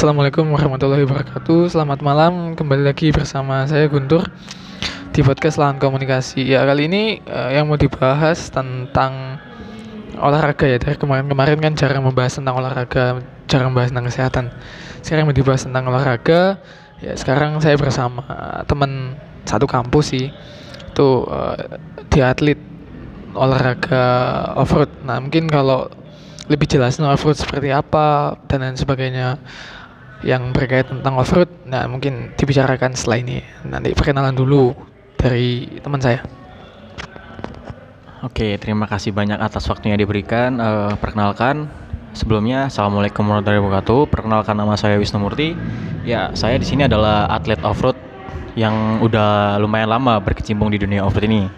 Assalamualaikum warahmatullahi wabarakatuh. Selamat malam. Kembali lagi bersama saya Guntur di podcast Lahan Komunikasi. Ya kali ini uh, yang mau dibahas tentang olahraga ya. Dari kemarin-kemarin kan jarang membahas tentang olahraga, jarang membahas tentang kesehatan. Sekarang mau dibahas tentang olahraga. Ya sekarang saya bersama teman satu kampus sih. Itu uh, di atlet olahraga off-road. Nah mungkin kalau lebih jelas off-road seperti apa dan lain sebagainya yang berkaitan tentang off-road nah mungkin dibicarakan setelah ini nanti perkenalan dulu dari teman saya Oke, terima kasih banyak atas waktunya diberikan. Uh, perkenalkan, sebelumnya Assalamualaikum warahmatullahi wabarakatuh. Perkenalkan nama saya Wisnu Murti. Ya, saya di sini adalah atlet off-road yang udah lumayan lama berkecimpung di dunia off-road ini.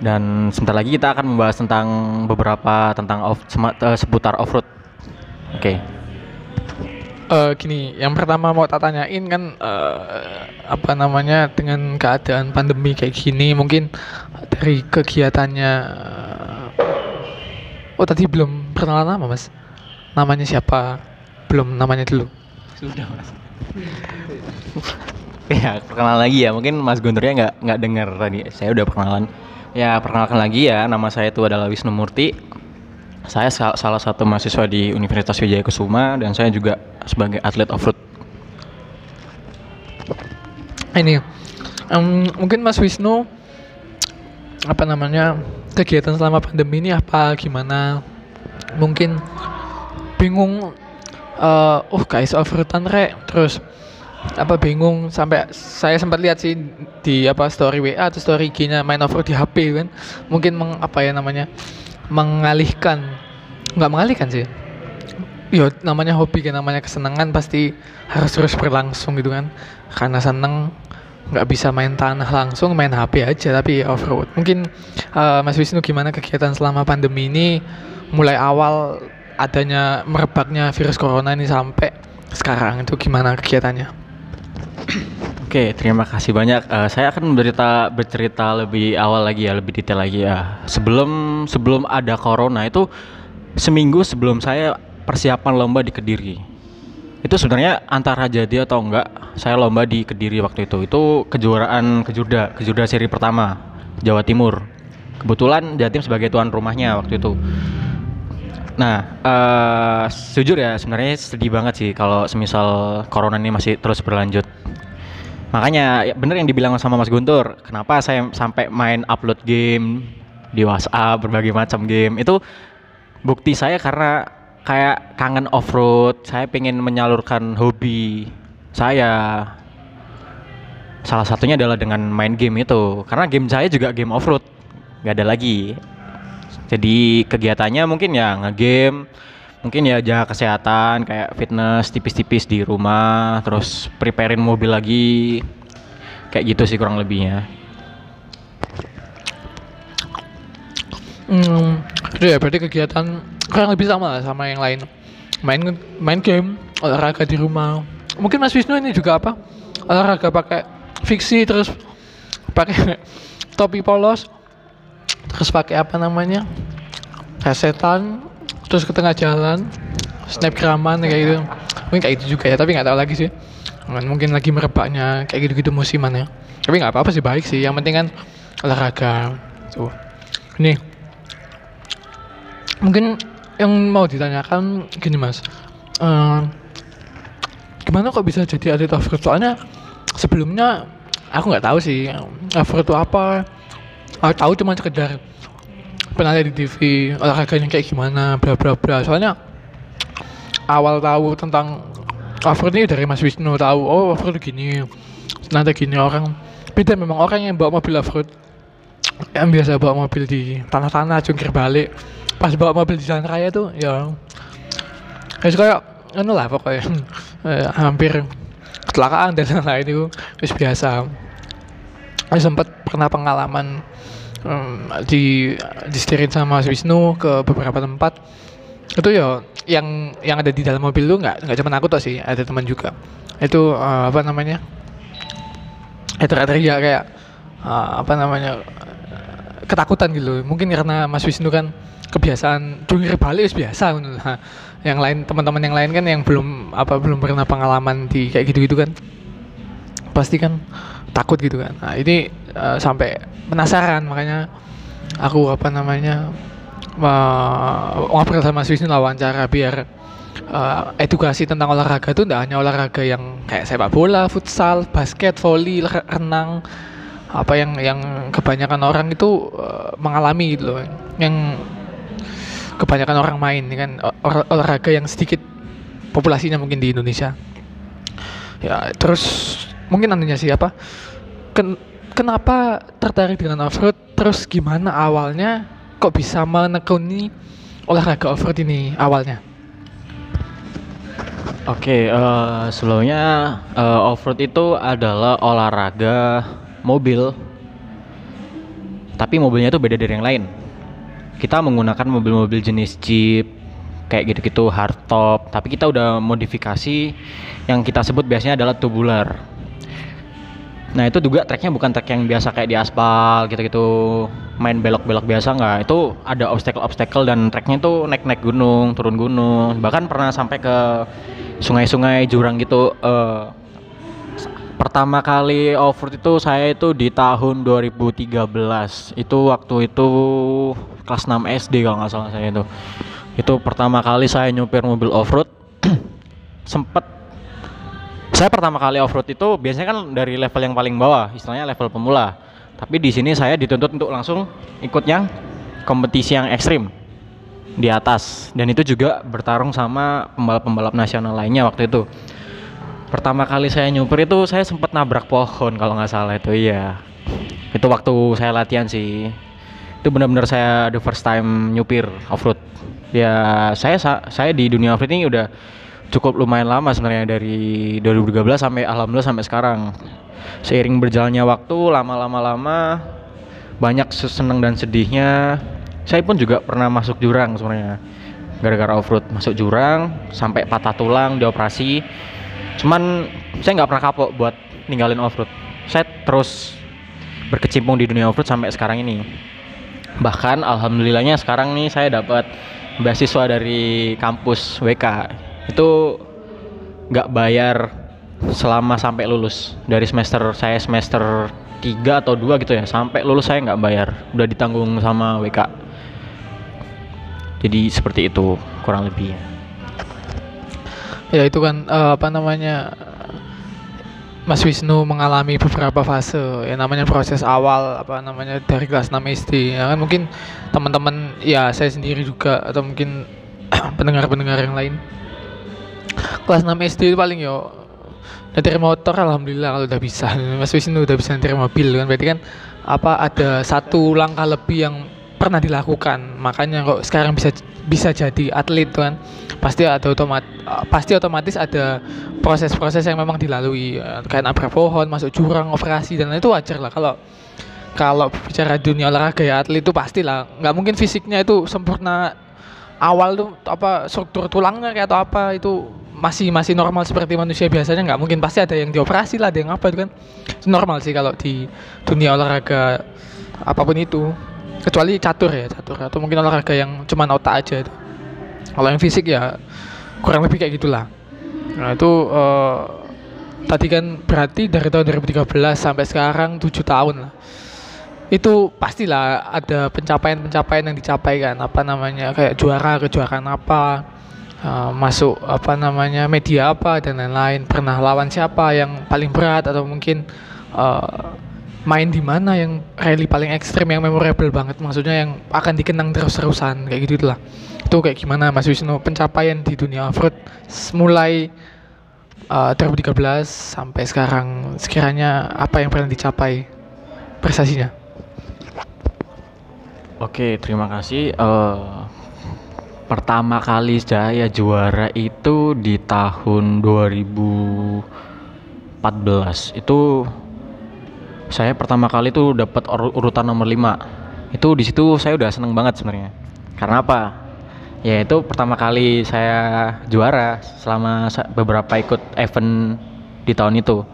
Dan sebentar lagi kita akan membahas tentang beberapa tentang off uh, seputar off-road. Oke. Okay. Uh, gini, yang pertama mau tak tanyain kan uh, apa namanya dengan keadaan pandemi kayak gini mungkin dari kegiatannya uh, Oh, tadi belum perkenalan nama, Mas. Namanya siapa? Belum namanya dulu. Sudah, Mas. ya, perkenalan lagi ya. Mungkin Mas Gunturnya nggak nggak dengar tadi. Saya udah perkenalan. Ya, perkenalkan lagi ya, nama saya itu adalah Wisnu Murti. Saya salah satu mahasiswa di Universitas Wijaya Kusuma dan saya juga sebagai atlet off-road. Ini, um, mungkin Mas Wisnu, apa namanya, kegiatan selama pandemi ini apa, gimana? Mungkin bingung, uh, oh guys off-roadan rek, terus apa bingung sampai saya sempat lihat sih di apa story WA atau story IG-nya main over di HP kan mungkin meng, apa ya namanya mengalihkan. Nggak mengalihkan sih. Ya namanya hobi kan namanya kesenangan pasti harus terus berlangsung gitu kan. Karena seneng nggak bisa main tanah langsung main HP aja tapi off road mungkin uh, Mas Wisnu gimana kegiatan selama pandemi ini? Mulai awal adanya merebaknya virus corona ini sampai sekarang itu gimana kegiatannya? Oke, terima kasih banyak. Uh, saya akan bercerita bercerita lebih awal lagi ya, lebih detail lagi ya. Sebelum sebelum ada corona itu seminggu sebelum saya persiapan lomba di Kediri. Itu sebenarnya antara jadi atau enggak, saya lomba di Kediri waktu itu. Itu kejuaraan kejurda, kejurda seri pertama Jawa Timur. Kebetulan Jatim sebagai tuan rumahnya waktu itu. Nah, uh, jujur ya sebenarnya sedih banget sih kalau semisal corona ini masih terus berlanjut. Makanya ya bener yang dibilang sama Mas Guntur, kenapa saya sampai main upload game di WhatsApp berbagai macam game. Itu bukti saya karena kayak kangen off road, saya pengen menyalurkan hobi saya. Salah satunya adalah dengan main game itu, karena game saya juga game off road, nggak ada lagi. Jadi kegiatannya mungkin ya ngegame mungkin ya jaga kesehatan kayak fitness tipis-tipis di rumah terus preparein mobil lagi. Kayak gitu sih kurang lebihnya. Hmm ya berarti kegiatan kurang lebih sama lah sama yang lain. Main main game olahraga di rumah. Mungkin Mas Wisnu ini juga apa? Olahraga pakai fiksi terus pakai topi polos terus pakai apa namanya? Kasetan terus ke tengah jalan snapgraman kayak gitu. Mungkin kayak gitu juga ya tapi nggak tahu lagi sih. Mungkin lagi merebaknya kayak gitu-gitu musiman ya. Tapi nggak apa-apa sih baik sih. Yang penting kan olahraga. Tuh. Ini. Mungkin yang mau ditanyakan gini mas. Uh, gimana kok bisa jadi atlet off soalnya sebelumnya aku nggak tahu sih off itu apa. Aku tahu cuma sekedar pernah lihat di TV olahraganya kayak gimana bla bla bla. Soalnya awal tahu tentang off-road ini dari Mas Wisnu tahu oh off-road gini nanti gini orang. Beda memang orang yang bawa mobil off-road yang biasa bawa mobil di tanah-tanah jungkir balik. Pas bawa mobil di jalan raya tuh ya. Ya kayak anu lah pokoknya. Eh, hampir kecelakaan dan lain-lain itu biasa. Saya sempat pernah pengalaman um, di disetirin sama Mas Wisnu ke beberapa tempat. Itu ya yang yang ada di dalam mobil itu nggak nggak cuma aku tuh sih ada teman juga. Itu uh, apa namanya? Itu teriak kayak uh, apa namanya ketakutan gitu. Mungkin karena Mas Wisnu kan kebiasaan jungkir balik biasa yang lain teman-teman yang lain kan yang belum apa belum pernah pengalaman di kayak gitu-gitu kan. Pasti kan takut gitu kan. Nah ini uh, sampai penasaran. Makanya aku apa namanya uh, ngobrol sama Swiss ini wawancara biar uh, edukasi tentang olahraga itu tidak hanya olahraga yang kayak sepak bola, futsal, basket, volley, renang apa yang yang kebanyakan orang itu uh, mengalami gitu loh. Yang kebanyakan orang main kan olah, olahraga yang sedikit populasinya mungkin di Indonesia. Ya terus mungkin nantinya siapa ken kenapa tertarik dengan offroad? Terus gimana awalnya? Kok bisa menekuni olahraga offroad ini awalnya? Oke, okay, uh, eh, sebelumnya uh, offroad itu adalah olahraga mobil, tapi mobilnya itu beda dari yang lain. Kita menggunakan mobil-mobil jenis Jeep, kayak gitu-gitu hardtop, tapi kita udah modifikasi. Yang kita sebut biasanya adalah tubular. Nah itu juga treknya bukan trek yang biasa kayak di aspal gitu-gitu main belok-belok biasa nggak. Itu ada obstacle-obstacle dan treknya itu naik-naik gunung turun gunung. Bahkan pernah sampai ke sungai-sungai jurang gitu uh, pertama kali offroad itu saya itu di tahun 2013 itu waktu itu kelas 6 SD kalau nggak salah saya itu. Itu pertama kali saya nyupir mobil offroad. Sempet saya pertama kali off road itu biasanya kan dari level yang paling bawah, istilahnya level pemula. Tapi di sini saya dituntut untuk langsung ikut yang kompetisi yang ekstrim di atas dan itu juga bertarung sama pembalap-pembalap nasional lainnya waktu itu. Pertama kali saya nyupir itu saya sempat nabrak pohon kalau nggak salah itu iya. Itu waktu saya latihan sih. Itu benar-benar saya the first time nyupir off road. Ya saya saya di dunia off road ini udah cukup lumayan lama sebenarnya dari 2013 sampai alhamdulillah sampai sekarang. Seiring berjalannya waktu lama-lama lama banyak seneng dan sedihnya. Saya pun juga pernah masuk jurang sebenarnya. Gara-gara off-road masuk jurang sampai patah tulang dioperasi. Cuman saya nggak pernah kapok buat ninggalin off-road. Saya terus berkecimpung di dunia off-road sampai sekarang ini. Bahkan alhamdulillahnya sekarang nih saya dapat beasiswa dari kampus WK itu nggak bayar selama sampai lulus. Dari semester saya semester 3 atau dua gitu ya sampai lulus saya nggak bayar. Udah ditanggung sama WK jadi seperti itu kurang lebih ya. Itu kan uh, apa namanya Mas Wisnu mengalami beberapa fase. Ya namanya proses awal apa namanya dari kelas 6 SD ya kan mungkin teman-teman ya saya sendiri juga atau mungkin pendengar-pendengar yang lain kelas 6 SD itu paling yo nyetir motor alhamdulillah kalau udah bisa. Mas Wisnu udah bisa nyetir mobil kan berarti kan apa ada satu langkah lebih yang pernah dilakukan. Makanya kok sekarang bisa bisa jadi atlet kan. Pasti ada otomat pasti otomatis ada proses-proses yang memang dilalui. Kayak nabrak pohon masuk jurang operasi dan itu wajar lah. Kalau kalau bicara dunia olahraga ya atlet itu pastilah nggak mungkin fisiknya itu sempurna awal tuh apa struktur tulangnya kayak atau apa itu masih masih normal seperti manusia biasanya nggak mungkin pasti ada yang dioperasi lah ada yang apa itu kan. Normal sih kalau di dunia olahraga apa pun itu. Kecuali catur ya catur. Atau mungkin olahraga yang cuma otak aja itu. Kalau yang fisik ya kurang lebih kayak gitulah. Nah itu uh, tadi kan berarti dari tahun 2013 sampai sekarang tujuh tahun lah. Itu pastilah ada pencapaian-pencapaian yang dicapai kan. Apa namanya kayak juara kejuaraan apa uh, masuk apa namanya media apa dan lain-lain. Pernah lawan siapa yang paling berat atau mungkin uh, main di mana yang rally paling ekstrim yang memorable banget? Maksudnya yang akan dikenang terus-terusan kayak gitu lah itu kayak gimana Mas Wisnu? Pencapaian di dunia offroad mulai uh, 2013 sampai sekarang sekiranya apa yang pernah dicapai prestasinya? Oke terima kasih. Uh, pertama kali saya juara itu di tahun 2014 itu saya pertama kali itu dapat urutan nomor 5 itu di situ saya udah seneng banget sebenarnya. Karena apa? Ya itu pertama kali saya juara selama beberapa ikut event di tahun itu.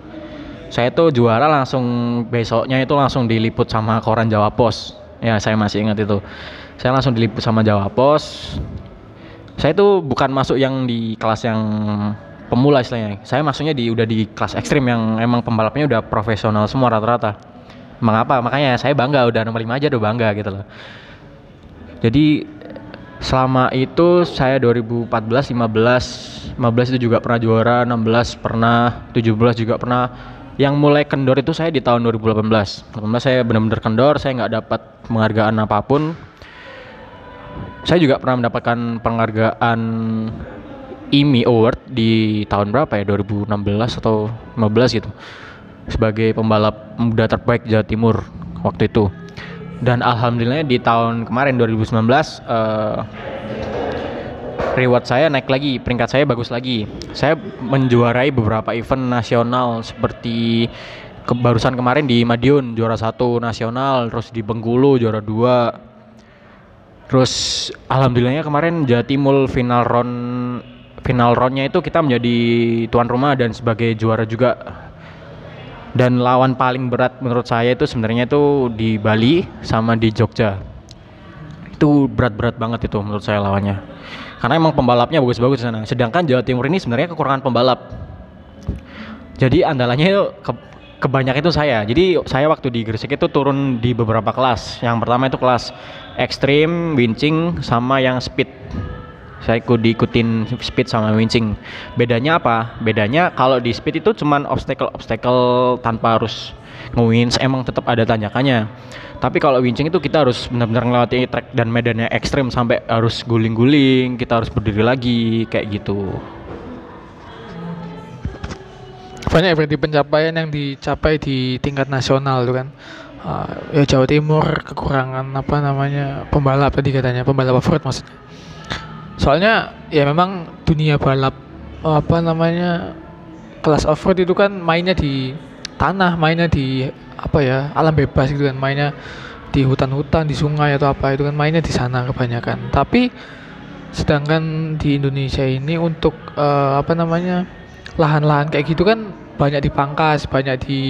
Saya tuh juara langsung besoknya itu langsung diliput sama koran Jawa Pos. Ya saya masih ingat itu. Saya langsung diliput sama Jawa Pos saya tuh bukan masuk yang di kelas yang pemula istilahnya. Saya masuknya di udah di kelas ekstrim yang emang pembalapnya udah profesional semua rata-rata. Mengapa? Makanya saya bangga udah nomor 5 aja udah bangga gitu loh. Jadi selama itu saya 2014, 15, 15 itu juga pernah juara, 16 pernah, 17 juga pernah. Yang mulai kendor itu saya di tahun 2018. 18 saya benar-benar kendor, saya nggak dapat penghargaan apa pun. Saya juga pernah mendapatkan penghargaan IMI Award di tahun berapa ya? 2016 atau 15 gitu. Sebagai pembalap muda terbaik Jawa Timur waktu itu. Dan alhamdulillah di tahun kemarin 2019 uh, reward saya naik lagi peringkat saya bagus lagi. Saya menjuarai beberapa event nasional seperti ke, barusan kemarin di Madiun juara satu nasional terus di Bengkulu juara dua terus alhamdulillahnya kemarin Jawa Timur final round final roundnya itu kita menjadi tuan rumah dan sebagai juara juga. Dan lawan paling berat menurut saya itu sebenarnya itu di Bali sama di Jogja. Itu berat-berat banget itu menurut saya lawannya. Karena emang pembalapnya bagus-bagus sana. Sedangkan Jawa Timur ini sebenarnya kekurangan pembalap. Jadi andalannya itu ke, kebanyakan itu saya. Jadi saya waktu di Gresik itu turun di beberapa kelas. Yang pertama itu kelas ekstrim winching sama yang speed. Saya ikut diikutin speed sama winching bedanya apa? Bedanya kalau di speed itu cuman obstacle obstacle tanpa harus ngewinch emang tetap ada tanjakannya. Tapi kalau winching itu kita harus benar-benar ngelewati track dan medannya ekstrim sampai harus guling-guling kita harus berdiri lagi kayak gitu. Banyak berarti pencapaian yang dicapai di tingkat nasional tuh kan uh, ya Jawa Timur kekurangan apa namanya pembalap tadi katanya pembalap off maksudnya. Soalnya ya memang dunia balap apa namanya kelas off-road itu kan mainnya di tanah mainnya di apa ya alam bebas gitu kan. Mainnya di hutan-hutan di sungai atau apa itu kan mainnya di sana kebanyakan. Tapi sedangkan di Indonesia ini untuk uh, apa namanya lahan-lahan kayak gitu kan banyak dipangkas banyak di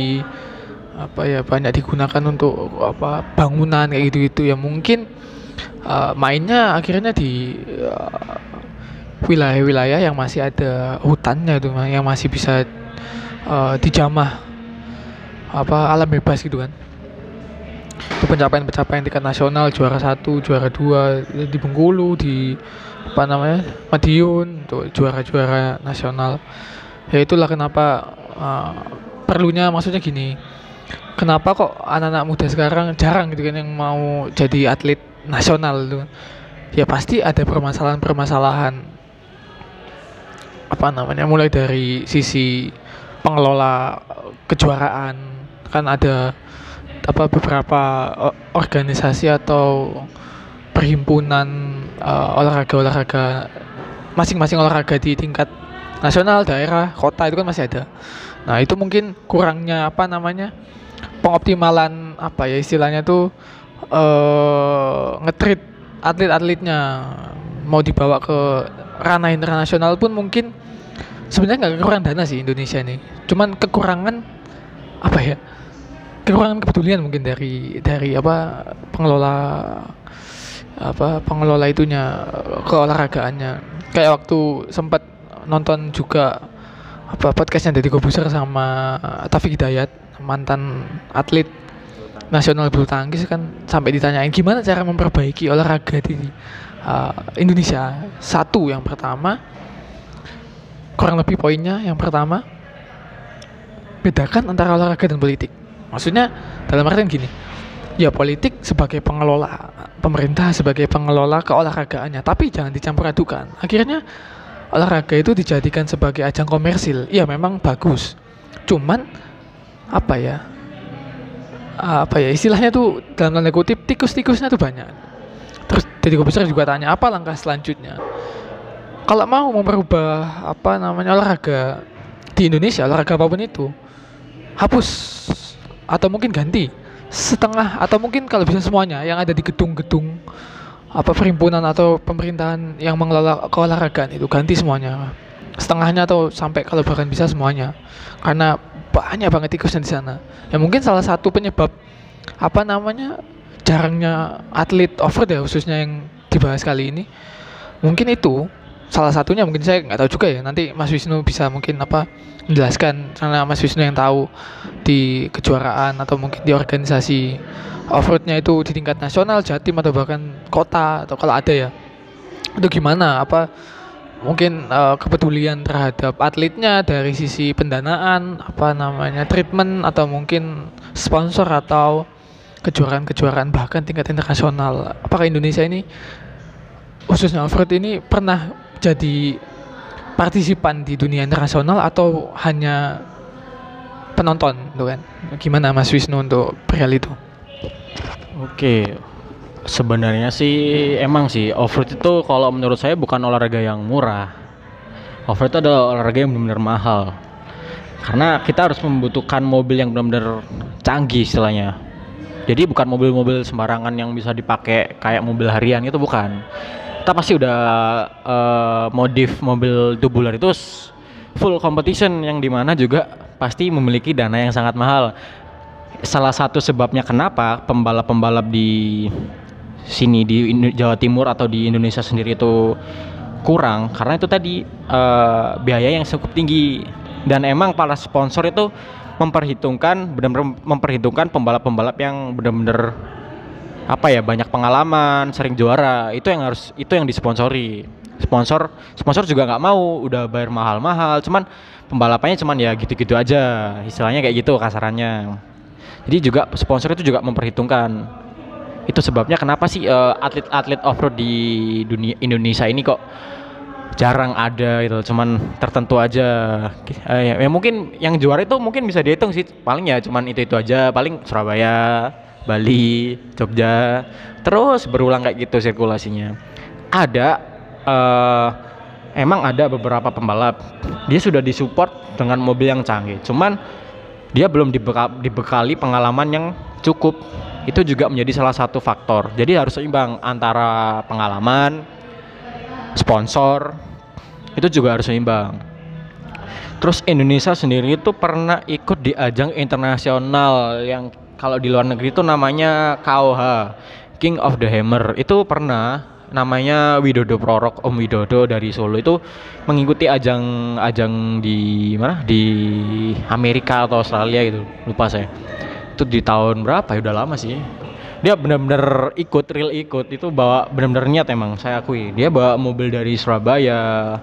apa ya banyak digunakan untuk apa bangunan kayak gitu-gitu. Ya mungkin uh, mainnya akhirnya di wilayah wilayah-wilayah yang masih ada hutannya itu yang masih bisa uh, dijamah apa alam bebas gitu kan. Itu pencapaian-pencapaian tingkat nasional juara satu juara dua di Bengkulu di apa namanya Madiun untuk juara-juara nasional. Ya itulah kenapa uh, perlunya maksudnya gini kenapa kok anak-anak muda sekarang jarang gitu kan yang mau jadi atlet nasional itu ya pasti ada permasalahan-permasalahan apa namanya mulai dari sisi pengelola kejuaraan kan ada apa beberapa organisasi atau perhimpunan uh, olahraga-olahraga masing-masing olahraga di tingkat nasional, daerah, kota itu kan masih ada. Nah, itu mungkin kurangnya apa namanya? pengoptimalan apa ya istilahnya tuh uh, ngetrit atlet-atletnya. Mau dibawa ke ranah internasional pun mungkin sebenarnya nggak kekurangan dana sih Indonesia ini. Cuman kekurangan apa ya? Kekurangan kepedulian mungkin dari dari apa pengelola apa pengelola itunya keolahragaannya. Kayak waktu sempat nonton juga apa podcastnya dari Kobuser sama Taufik Hidayat mantan atlet nasional bulu tangkis kan sampai ditanyain gimana cara memperbaiki olahraga di uh, Indonesia. Satu yang pertama kurang lebih poinnya yang pertama bedakan antara olahraga dan politik. Maksudnya dalam artian gini, ya politik sebagai pengelola, pemerintah sebagai pengelola keolahragaannya, tapi jangan dicampur adukan. Akhirnya olahraga itu dijadikan sebagai ajang komersil. Ya memang bagus. Cuman apa ya? apa ya istilahnya tuh dalam tanda kutip tikus-tikusnya tuh banyak terus jadi besar juga tanya apa langkah selanjutnya kalau mau memperubah apa namanya olahraga di Indonesia olahraga apa pun itu hapus atau mungkin ganti setengah atau mungkin kalau bisa semuanya yang ada di gedung-gedung apa perhimpunan atau pemerintahan yang mengelola keolahragaan itu ganti semuanya setengahnya atau sampai kalau bahkan bisa semuanya karena banyak banget tikusnya di sana. Ya mungkin salah satu penyebab apa namanya jarangnya atlet off ya khususnya yang dibahas kali ini. Mungkin itu salah satunya mungkin saya nggak tahu juga ya. Nanti Mas Wisnu bisa mungkin apa menjelaskan karena Mas Wisnu yang tahu di kejuaraan atau mungkin di organisasi offroadnya itu di tingkat nasional Jatim atau bahkan kota atau kalau ada ya. Itu gimana? Apa mungkin uh, kepedulian terhadap atletnya dari sisi pendanaan apa namanya treatment atau mungkin sponsor atau kejuaraan-kejuaraan bahkan tingkat internasional? Apakah Indonesia ini khususnya offroad ini pernah jadi partisipan di dunia internasional atau hanya penonton gitu kan gimana Mas Wisnu untuk perihal itu Oke, sebenarnya sih emang sih offroad itu kalau menurut saya bukan olahraga yang murah. Offroad itu adalah olahraga yang benar-benar mahal. Karena kita harus membutuhkan mobil yang benar-benar canggih istilahnya. Jadi bukan mobil-mobil sembarangan yang bisa dipakai kayak mobil harian itu bukan. Kita pasti udah uh, modif mobil tubular itu full competition yang di mana juga pasti memiliki dana yang sangat mahal. Salah satu sebabnya kenapa pembalap-pembalap di sini di Jawa Timur atau di Indonesia sendiri itu kurang karena itu tadi uh, biaya yang cukup tinggi. Dan emang para sponsor itu memperhitungkan benar-benar memperhitungkan pembalap-pembalap yang benar-benar apa ya banyak pengalaman sering juara itu yang harus itu yang disponsori sponsor sponsor juga nggak mau udah bayar mahal-mahal cuman pembalapannya cuman ya gitu-gitu aja istilahnya kayak gitu kasarannya jadi juga sponsor itu juga memperhitungkan. Itu sebabnya kenapa sih uh, atlet-atlet off-road di dunia Indonesia ini kok jarang ada gitu, cuman tertentu aja. Uh, ya, ya mungkin yang juara itu mungkin bisa dihitung sih, paling ya cuman itu-itu aja, paling Surabaya, Bali, Jogja, terus berulang kayak gitu sirkulasinya. Ada uh, emang ada beberapa pembalap. Dia sudah disupport dengan mobil yang canggih, cuman dia belum dibekali, dibekali pengalaman yang cukup. Itu juga menjadi salah satu faktor. Jadi harus seimbang antara pengalaman sponsor itu juga harus seimbang. Terus Indonesia sendiri itu pernah ikut di ajang internasional yang kalau di luar negeri itu namanya KOH King of the Hammer. Itu pernah namanya Widodo Prorok Om Widodo dari Solo. Itu mengikuti ajang ajang di mana? Di Amerika atau Australia gitu. Lupa saya. Itu di tahun berapa ya? Udah lama sih dia benar-benar ikut real ikut. Itu bawa benar-benar niat emang saya akui. Dia bawa mobil dari Surabaya.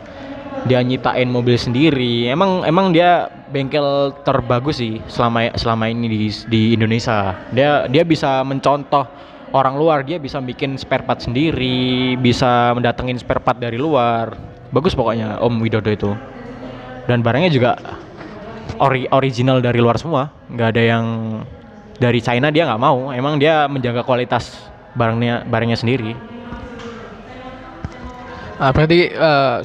Dia nyitain mobil sendiri. Emang emang dia bengkel terbagus sih selama selama ini di di Indonesia. Dia dia bisa mencontoh orang luar. Dia bisa bikin spare part sendiri bisa mendatengin spare part dari luar. Bagus pokoknya Om Widodo itu. Dan barangnya juga ori original dari luar semua. Nggak ada yang dari China dia nggak mau. Emang dia menjaga kualitas barangnya barangnya sendiri. Nah, berarti uh,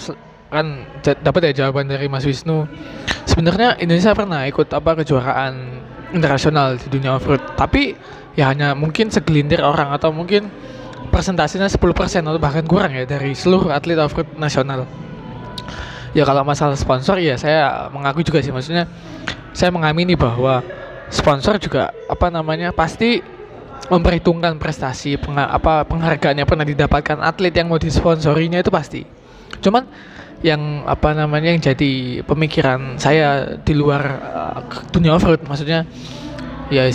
kan dapat ya jawaban dari Mas Wisnu. Sebenarnya Indonesia pernah ikut apa kejuaraan internasional di dunia off-road. Tapi ya hanya mungkin segelintir orang atau mungkin presentasinya 10% atau bahkan kurang ya dari seluruh atlet off-road nasional. Ya kalau masalah sponsor ya saya mengaku juga sih. Maksudnya saya mengamini bahwa sponsor juga apa namanya pasti memperhitungkan prestasi peng, apa penghargaan yang pernah didapatkan. Atlet yang mau disponsorinya itu pasti. Cuman yang apa namanya yang jadi pemikiran saya di luar uh, dunia off-road maksudnya ya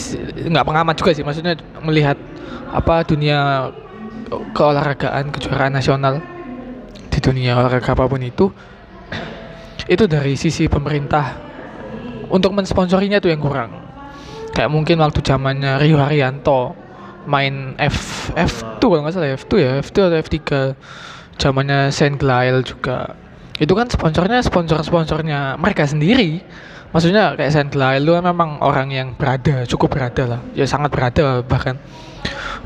nggak pengamat juga sih. Maksudnya melihat apa dunia keolahragaan kejuaraan nasional di dunia olahraga apa pun itu itu dari sisi pemerintah untuk mensponsorinya itu yang kurang kayak mungkin waktu zamannya Rio Haryanto main F F2 kalau nggak salah F2 ya F2 atau F3 zamannya Saint Glail juga. Itu kan sponsornya sponsor sponsornya mereka sendiri. Maksudnya kayak Sandla itu kan memang orang yang berada cukup berada lah. Ya sangat berada bahkan.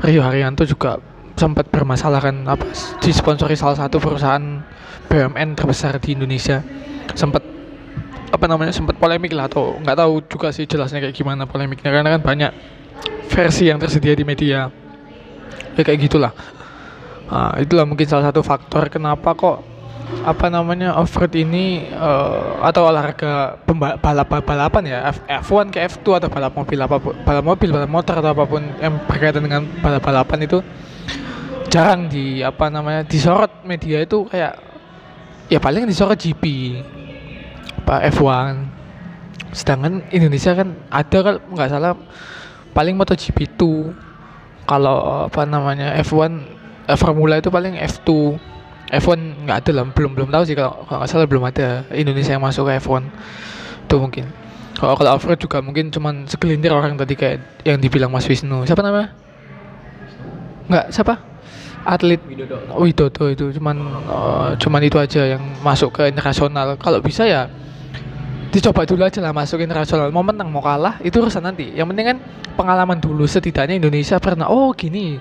Rio Haryanto juga sempat bermasalah kan apa disponsori salah satu perusahaan BUMN terbesar di Indonesia. Sempat apa namanya sempat polemik lah atau nggak tahu juga sih jelasnya kayak gimana polemiknya karena kan banyak versi yang tersedia di media ya kayak gitulah. Nah, itulah mungkin salah satu faktor kenapa kok apa namanya off-road ini uh, atau olahraga balap balapan ya F, F1 ke F2 atau balap mobil apa balap mobil balap motor atau apa pun yang berkaitan dengan balap balapan itu jarang di apa namanya disorot media itu kayak ya paling di Sora GP apa F1 sedangkan Indonesia kan ada kalau nggak salah paling MotoGP 2 kalau apa namanya F1 eh, Formula itu paling F2 F1 nggak ada lah belum belum tahu sih kalau kalau nggak salah belum ada Indonesia yang masuk ke F1 itu mungkin. Kalau kalau off juga mungkin cuman segelintir orang tadi kayak yang dibilang Mas Wisnu. Siapa namanya? Nggak siapa? Atlet Widodo itu cuman eh, cuman itu aja yang masuk ke internasional. Kalau bisa ya dicoba dulu aja lah masuk internasional mau menang mau kalah itu urusan nanti. Yang penting kan pengalaman dulu setidaknya Indonesia pernah oh gini.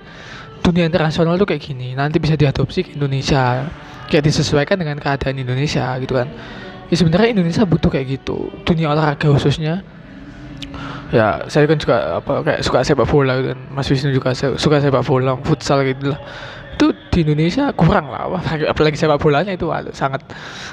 Dunia internasional tuh kayak gini nanti bisa diadopsi ke Indonesia. Kayak disesuaikan dengan keadaan Indonesia gitu kan. Ya sebenarnya Indonesia butuh kayak gitu. Dunia olahraga khususnya. Ya saya kan juga apa kayak suka sepak bola gitu kan. Mas Wisnu juga suka sepak bola futsal gitu lah itu di Indonesia kurang lah apalagi, sepak bolanya itu sangat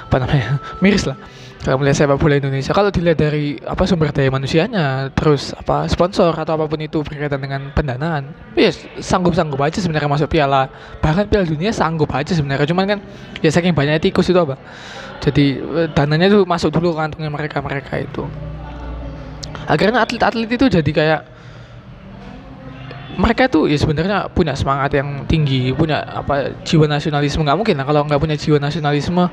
apa namanya miris lah kalau melihat sepak bola Indonesia kalau dilihat dari apa sumber daya manusianya terus apa sponsor atau apa pun itu berkaitan dengan pendanaan ya sanggup sanggup aja sebenarnya masuk piala. Bahkan piala dunia sanggup aja sebenarnya cuman kan ya saking banyaknya tikus itu apa. Jadi eh, dananya tuh masuk dulu kantongnya mereka mereka itu. Akhirnya atlet-atlet itu jadi kayak mereka tuh ya sebenarnya punya semangat yang tinggi punya apa jiwa nasionalisme. Nggak mungkin lah kalau nggak punya jiwa nasionalisme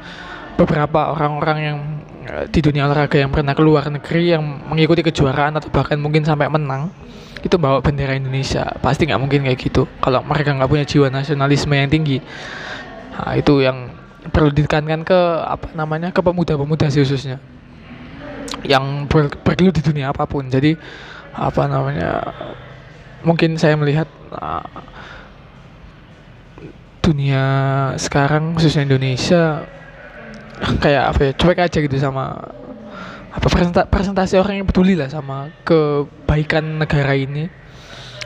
beberapa orang-orang yang di dunia olahraga yang pernah keluar negeri yang mengikuti kejuaraan atau bahkan mungkin sampai menang itu bawa bendera Indonesia. Pasti nggak mungkin kayak gitu. Kalau mereka nggak punya jiwa nasionalisme yang tinggi. Nah, itu yang perlu ditekankan ke apa namanya ke pemuda-pemuda sih khususnya. Yang bergelut di dunia apa pun. Jadi apa namanya mungkin saya melihat uh, dunia sekarang khususnya Indonesia kayak apa ya cuek aja gitu sama apa presenta- presentasi orang yang peduli lah sama kebaikan negara ini.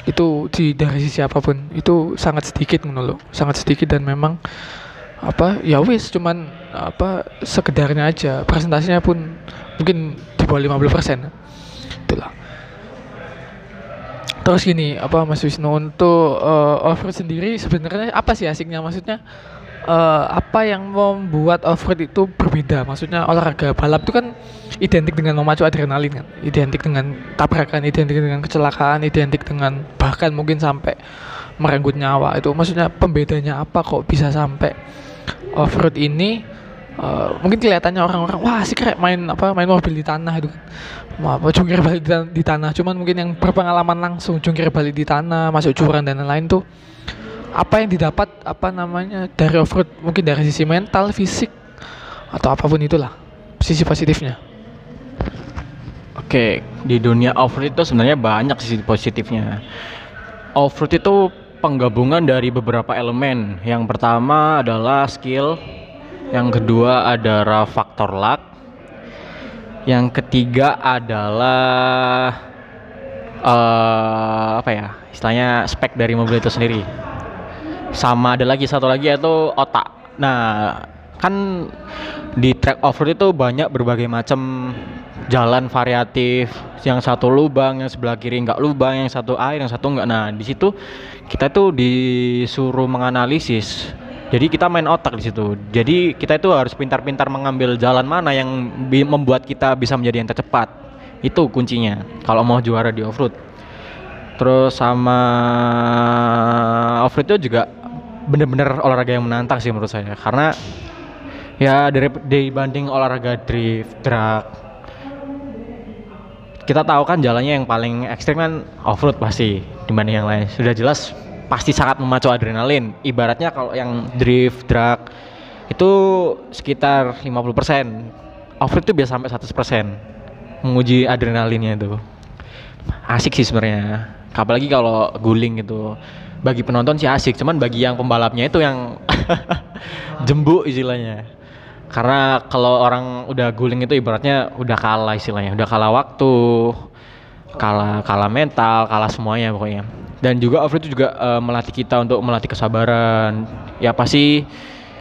Itu di dari sisi apa pun itu sangat sedikit menurut sangat sedikit dan memang apa ya wis cuman apa sekedarnya aja presentasinya pun mungkin di bawah 50% itulah. Terus gini apa Mas Wisnu untuk uh, off-road sendiri sebenarnya apa sih asiknya? Maksudnya eh, apa yang membuat off-road itu berbeda? Maksudnya olahraga balap itu kan identik dengan memacu adrenalin kan? Identik dengan tabrakan identik dengan kecelakaan identik dengan bahkan mungkin sampai merenggut nyawa itu. Maksudnya pembedanya apa kok bisa sampai off-road ini eh, mungkin kelihatannya orang-orang wah sih kayak main apa main mobil di tanah itu kan. Apa jungkir balik di, tan- di tanah. Cuman mungkin yang berpengalaman langsung jungkir balik di tanah masuk jurang dan lain-lain tuh apa yang didapat apa namanya dari off-road mungkin dari sisi mental fisik atau apa pun itulah sisi positifnya Oke, di dunia off-road itu sebenarnya banyak sisi positifnya. Off-road itu penggabungan dari beberapa elemen. Yang pertama adalah skill, yang kedua adalah faktor luck, yang ketiga adalah eh apa ya? Istilahnya spek dari mobil itu sendiri. Sama ada lagi satu lagi yaitu otak. Nah, kan di track off-road itu banyak berbagai macam jalan variatif. Yang satu lubang yang sebelah kiri nggak lubang yang satu air yang satu nggak. Nah di situ kita tuh disuruh menganalisis. Jadi kita main otak di situ. Jadi kita itu harus pintar-pintar mengambil jalan mana yang membuat kita bisa menjadi yang tercepat. Itu kuncinya kalau mau juara di off-road terus sama off-road itu juga bener-bener olahraga yang menantang sih menurut saya. Karena ya dari dibanding olahraga drift drag kita tahu kan jalannya yang paling ekstrim kan off-road pasti dibanding yang lain. Sudah jelas pasti sangat memacu adrenalin. Ibaratnya kalau yang drift drag itu sekitar 50% off-road itu biasa sampai 100% menguji adrenalinnya itu. Asik sih sebenarnya. Apalagi kalau guling gitu bagi penonton sih asik cuman bagi yang pembalapnya itu yang jembuk istilahnya. Karena kalau orang udah guling itu ibaratnya udah kalah istilahnya udah kalah waktu kalah kalah mental kalah semuanya pokoknya. Dan juga off itu juga eh, melatih kita untuk melatih kesabaran. Ya pasti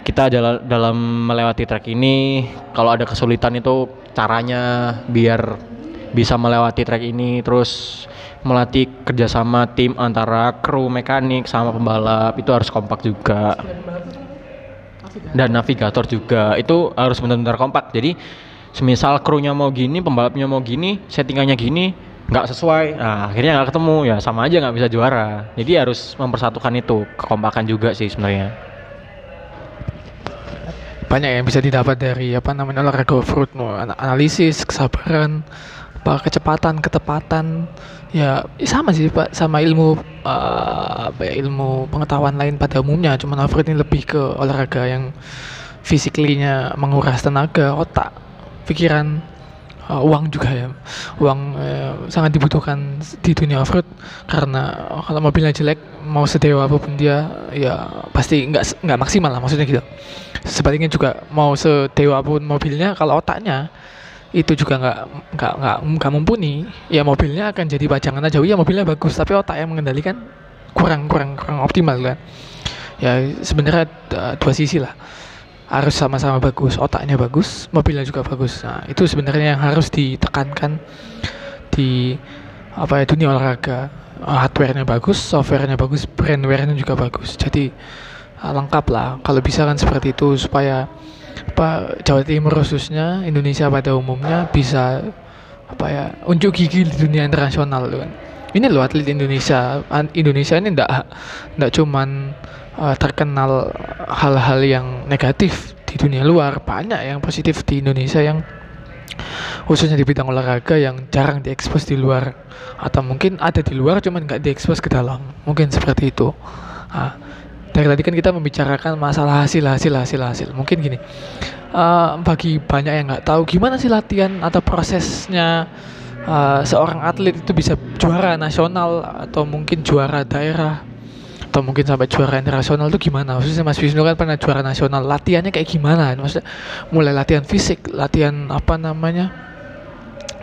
kita dalam melewati trek ini kalau ada kesulitan itu caranya biar bisa melewati trek ini terus melatih kerjasama tim antara kru mekanik sama pembalap itu harus kompak juga. Dan navigator juga itu harus benar-benar kompak. Jadi semisal krunya mau gini pembalapnya mau gini settingannya gini nggak sesuai nah akhirnya nggak ketemu ya sama aja nggak bisa juara. Jadi harus mempersatukan itu kekompakan juga sih sebenarnya. Banyak yang bisa didapat dari apa namanya olahraga. Ana- analisis kesabaran kecepatan ketepatan ya sama sih pak. Sama ilmu eh, apa ya, ilmu pengetahuan lain pada umumnya. Cuman off-road ini lebih ke olahraga yang physically-nya menguras tenaga otak pikiran eh, uang juga ya. Uang eh, sangat dibutuhkan di dunia off-road karena kalau mobilnya jelek mau sedewa apa pun dia ya pasti nggak nggak maksimal lah maksudnya gitu. Sebaliknya juga mau sedewa pun mobilnya kalau otaknya itu juga nggak nggak nggak nggak mumpuni. Ya mobilnya akan jadi pajangan aja. Iya mobilnya bagus tapi otak yang mengendalikan kurang kurang kurang optimal kan. Ya sebenarnya dua sisi lah. Harus sama-sama bagus otaknya bagus mobilnya juga bagus. Nah itu sebenarnya yang harus ditekankan di apa ya dunia olahraga. Hardware-nya bagus software-nya bagus brandware-nya juga bagus. Jadi uh, lengkap lah. Kalau bisa kan seperti itu supaya apa Jawa Timur khususnya Indonesia pada umumnya bisa apa ya unjuk gigi di dunia internasional kan. Ini loh atlet Indonesia. Indonesia ini ndak ndak cuman uh, terkenal hal-hal yang negatif di dunia luar. Banyak yang positif di Indonesia yang khususnya di bidang olahraga yang jarang diekspos di luar. Atau mungkin ada di luar cuman nggak diekspos ke dalam. Mungkin seperti itu. Ah, dari tadi kan kita membicarakan masalah hasil hasil hasil hasil mungkin gini eh, bagi banyak yang nggak tahu gimana sih latihan atau prosesnya eh, seorang atlet itu bisa juara nasional atau mungkin juara daerah atau mungkin sampai juara internasional itu gimana? Khususnya Mas Wisnu kan pernah juara nasional. Latihannya kayak gimana? Maksudnya mulai latihan fisik, latihan apa namanya?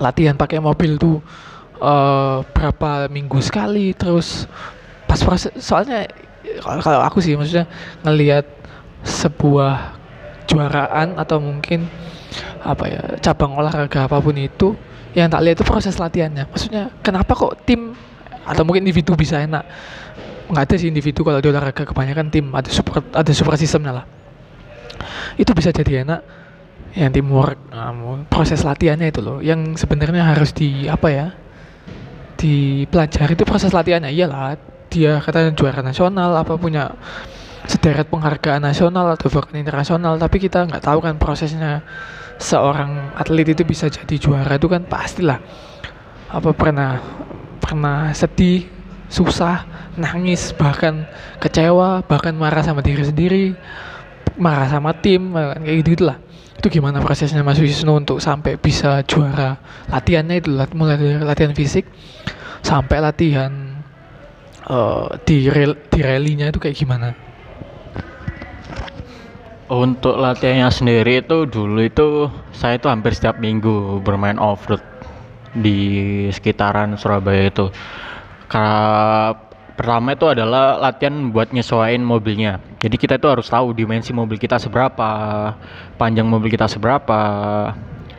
Latihan pakai mobil tuh eh berapa minggu sekali terus pas proses soalnya kalau aku sih maksudnya ngelihat sebuah juaraan atau mungkin apa ya cabang olahraga apa pun itu yang tak lihat itu proses latihannya. Maksudnya kenapa kok tim atau mungkin individu bisa enak? Nggak ada sih individu kalau di olahraga kebanyakan tim ada super ada super sistemnya lah. Itu bisa jadi enak yang teamwork mu- proses latihannya itu loh. Yang sebenarnya harus di apa ya dipelajari itu proses latihannya. Iyalah dia katanya juara nasional apa punya sederet penghargaan nasional atau bahkan internasional. Tapi kita nggak tahu kan prosesnya seorang atlet itu bisa jadi juara itu kan pastilah. Apa pernah pernah sedih susah nangis bahkan kecewa bahkan marah sama diri sendiri marah sama tim kayak gitu gitulah itu gimana prosesnya Mas Wisnu untuk sampai bisa juara latihannya itu mulai dari latihan fisik sampai latihan eh, di rel di rally-nya itu kayak gimana Untuk latihannya sendiri itu dulu itu saya itu hampir setiap minggu bermain off-road di sekitaran Surabaya itu. Karena pertama itu adalah latihan buat nyesuaiin mobilnya. Jadi kita itu harus tahu dimensi mobil kita seberapa, panjang mobil kita seberapa.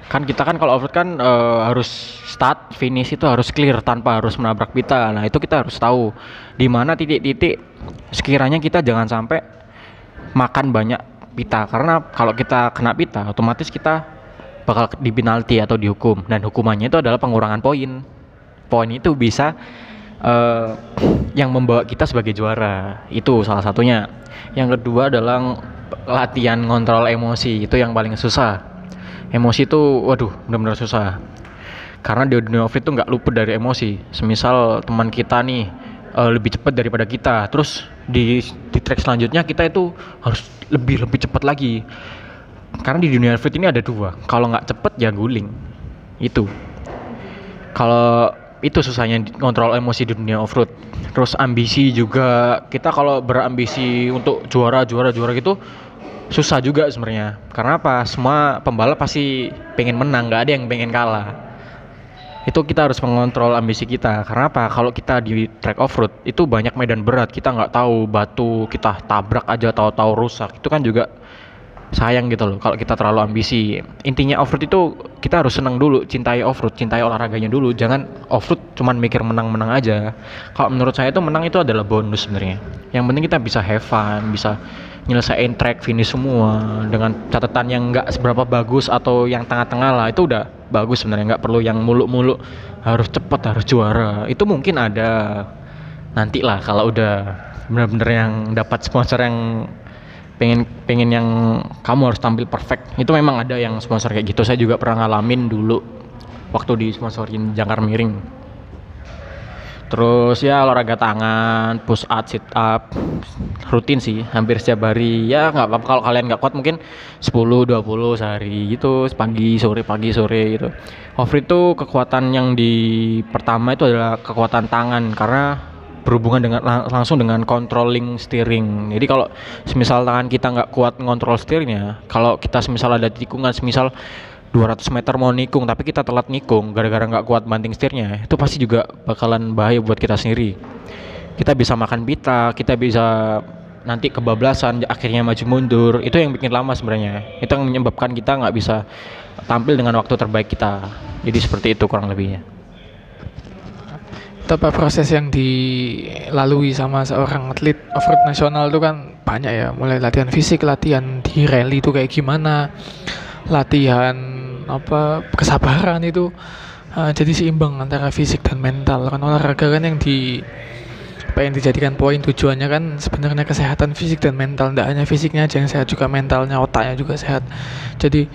Kan kita kan kalau off-road kan eh, harus start finish itu harus clear tanpa harus menabrak pita. Nah, itu kita harus tahu di mana titik-titik sekiranya kita jangan sampai makan banyak pita. Karena kalau kita kena pita otomatis kita bakal di penalti atau dihukum. Dan hukumannya itu adalah pengurangan poin. Poin itu bisa eh, yang membawa kita sebagai juara. Itu salah satunya. Yang kedua adalah latihan ngontrol emosi. Itu yang paling susah emosi itu waduh benar-benar susah. Karena di dunia off itu nggak luput dari emosi. Semisal teman kita nih eh, lebih cepat daripada kita. Terus di di track selanjutnya kita itu harus lebih lebih cepat lagi. Karena di dunia off ini ada dua. Kalau nggak cepet ya guling. Itu. Kalau itu susahnya ngontrol emosi di dunia off-road terus ambisi juga kita kalau berambisi untuk juara juara juara gitu susah juga sebenarnya. Karena apa? Semua pembalap pasti pengen menang nggak ada yang pengen kalah. Itu kita harus mengontrol ambisi kita. Karena apa? Kalau kita di track off road itu banyak medan berat. Kita nggak tahu batu kita tabrak aja tahu-tahu rusak. Itu kan juga sayang gitu loh kalau kita terlalu ambisi. Intinya off road itu kita harus senang dulu cintai off road cintai olahraganya dulu. Jangan off road cuman mikir menang-menang aja. Kalau menurut saya itu menang itu adalah bonus sebenarnya. Yang penting kita bisa have fun bisa nyelesain track finish semua dengan catatan yang nggak seberapa bagus atau yang tengah-tengah lah itu udah bagus sebenarnya. Nggak perlu yang muluk-muluk harus cepet harus juara. Itu mungkin ada nanti lah kalau udah bener-bener yang dapat sponsor yang pengen pengen yang kamu harus tampil perfect. Itu memang ada yang sponsor kayak gitu. Saya juga pernah ngalamin dulu waktu di sponsorin jangkar miring terus ya olahraga tangan push up sit up rutin sih hampir setiap hari. Ya nggak apa-apa kalau kalian nggak kuat mungkin 10 20 sehari gitu pagi sore pagi sore gitu. Over itu kekuatan yang di pertama itu adalah kekuatan tangan karena berhubungan dengan lang- langsung dengan controlling steering. Jadi kalau semisal tangan kita nggak kuat ngontrol steeringnya kalau kita semisal ada tikungan semisal 200 meter mau nikung tapi kita telat nikung gara-gara nggak kuat banting setirnya itu pasti juga bakalan bahaya buat kita sendiri. Kita bisa makan pita kita bisa nanti kebablasan akhirnya maju mundur itu yang bikin lama sebenarnya. Itu yang menyebabkan kita nggak bisa tampil dengan waktu terbaik kita. Jadi seperti itu kurang lebihnya. Itu apa proses yang dilalui sama seorang atlet off-road nasional itu kan banyak ya. Mulai latihan fisik latihan di rally itu kayak gimana latihan apa kesabaran itu uh, jadi seimbang antara fisik dan mental. Kan olahraga kan yang di yang dijadikan poin tujuannya kan sebenarnya kesehatan fisik dan mental. Tidak hanya fisiknya aja yang sehat juga mentalnya otaknya juga sehat. Jadi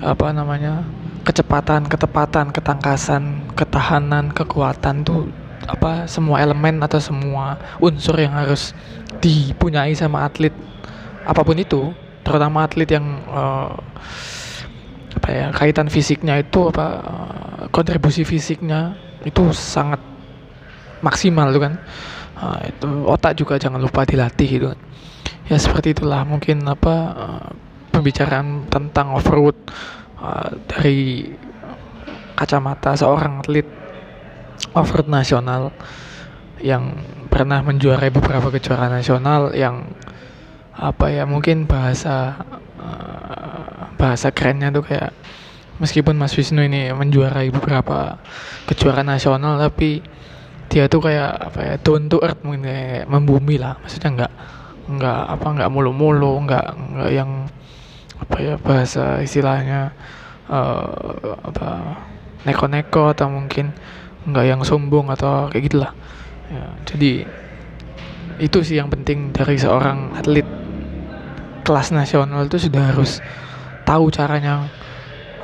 apa namanya kecepatan ketepatan ketangkasan ketahanan kekuatan tuh apa semua elemen atau semua unsur yang harus dipunyai sama atlet apa pun itu terutama atlet yang uh, apa ya kaitan fisiknya itu apa uh, kontribusi fisiknya itu sangat maksimal tuh kan. Uh, itu otak juga jangan lupa dilatih gitu kan. Ya seperti itulah mungkin apa uh, pembicaraan tentang off-road uh, dari kacamata seorang atlet off-road nasional yang pernah menjuarai beberapa kejuaraan nasional yang apa ya mungkin bahasa uh, bahasa kerennya tuh kayak meskipun Mas Wisnu ini menjuarai beberapa kejuaraan nasional tapi dia tuh kayak apa ya down to earth mungkin kayak membumi lah. Maksudnya nggak nggak apa nggak mulu-mulu nggak nggak yang apa ya bahasa istilahnya uh, apa neko-neko atau mungkin nggak yang sombong atau kayak gitulah. Ya, jadi itu sih yang penting dari seorang atlet kelas nasional itu sudah harus tahu caranya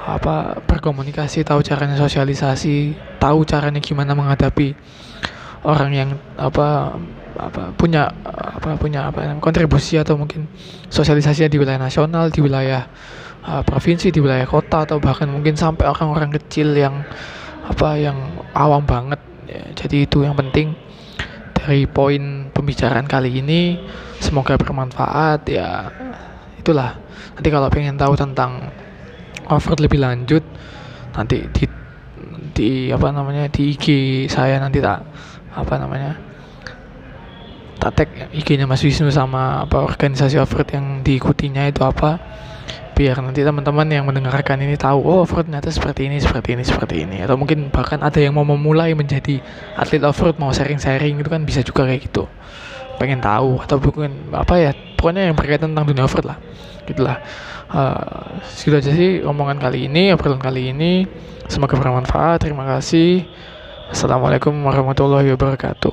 apa berkomunikasi tahu caranya sosialisasi tahu caranya gimana menghadapi orang yang apa apa punya apa punya apa kontribusi atau mungkin sosialisasinya di wilayah nasional di wilayah uh, provinsi di wilayah kota atau bahkan mungkin sampai orang-orang kecil yang apa yang awam banget. Ya, jadi itu yang penting. Dari poin pembicaraan kali ini semoga bermanfaat ya itulah. Nanti kalau pengen tahu tentang offer lebih lanjut nanti di di apa namanya di IG saya nanti tak apa namanya tak tag IG-nya Mas Wisnu sama apa organisasi offroad yang diikutinya itu apa. Biar nanti teman-teman yang mendengarkan ini tahu oh offroad ternyata seperti ini seperti ini seperti ini. Atau mungkin bahkan ada yang mau memulai menjadi atlet offroad mau sharing-sharing itu kan bisa juga kayak gitu pengen tahu atau mungkin apa ya pokoknya yang berkaitan tentang dunia offroad lah gitulah uh, segitu aja sih omongan kali ini obrolan kali ini. Semoga bermanfaat terima kasih. Assalamualaikum warahmatullahi wabarakatuh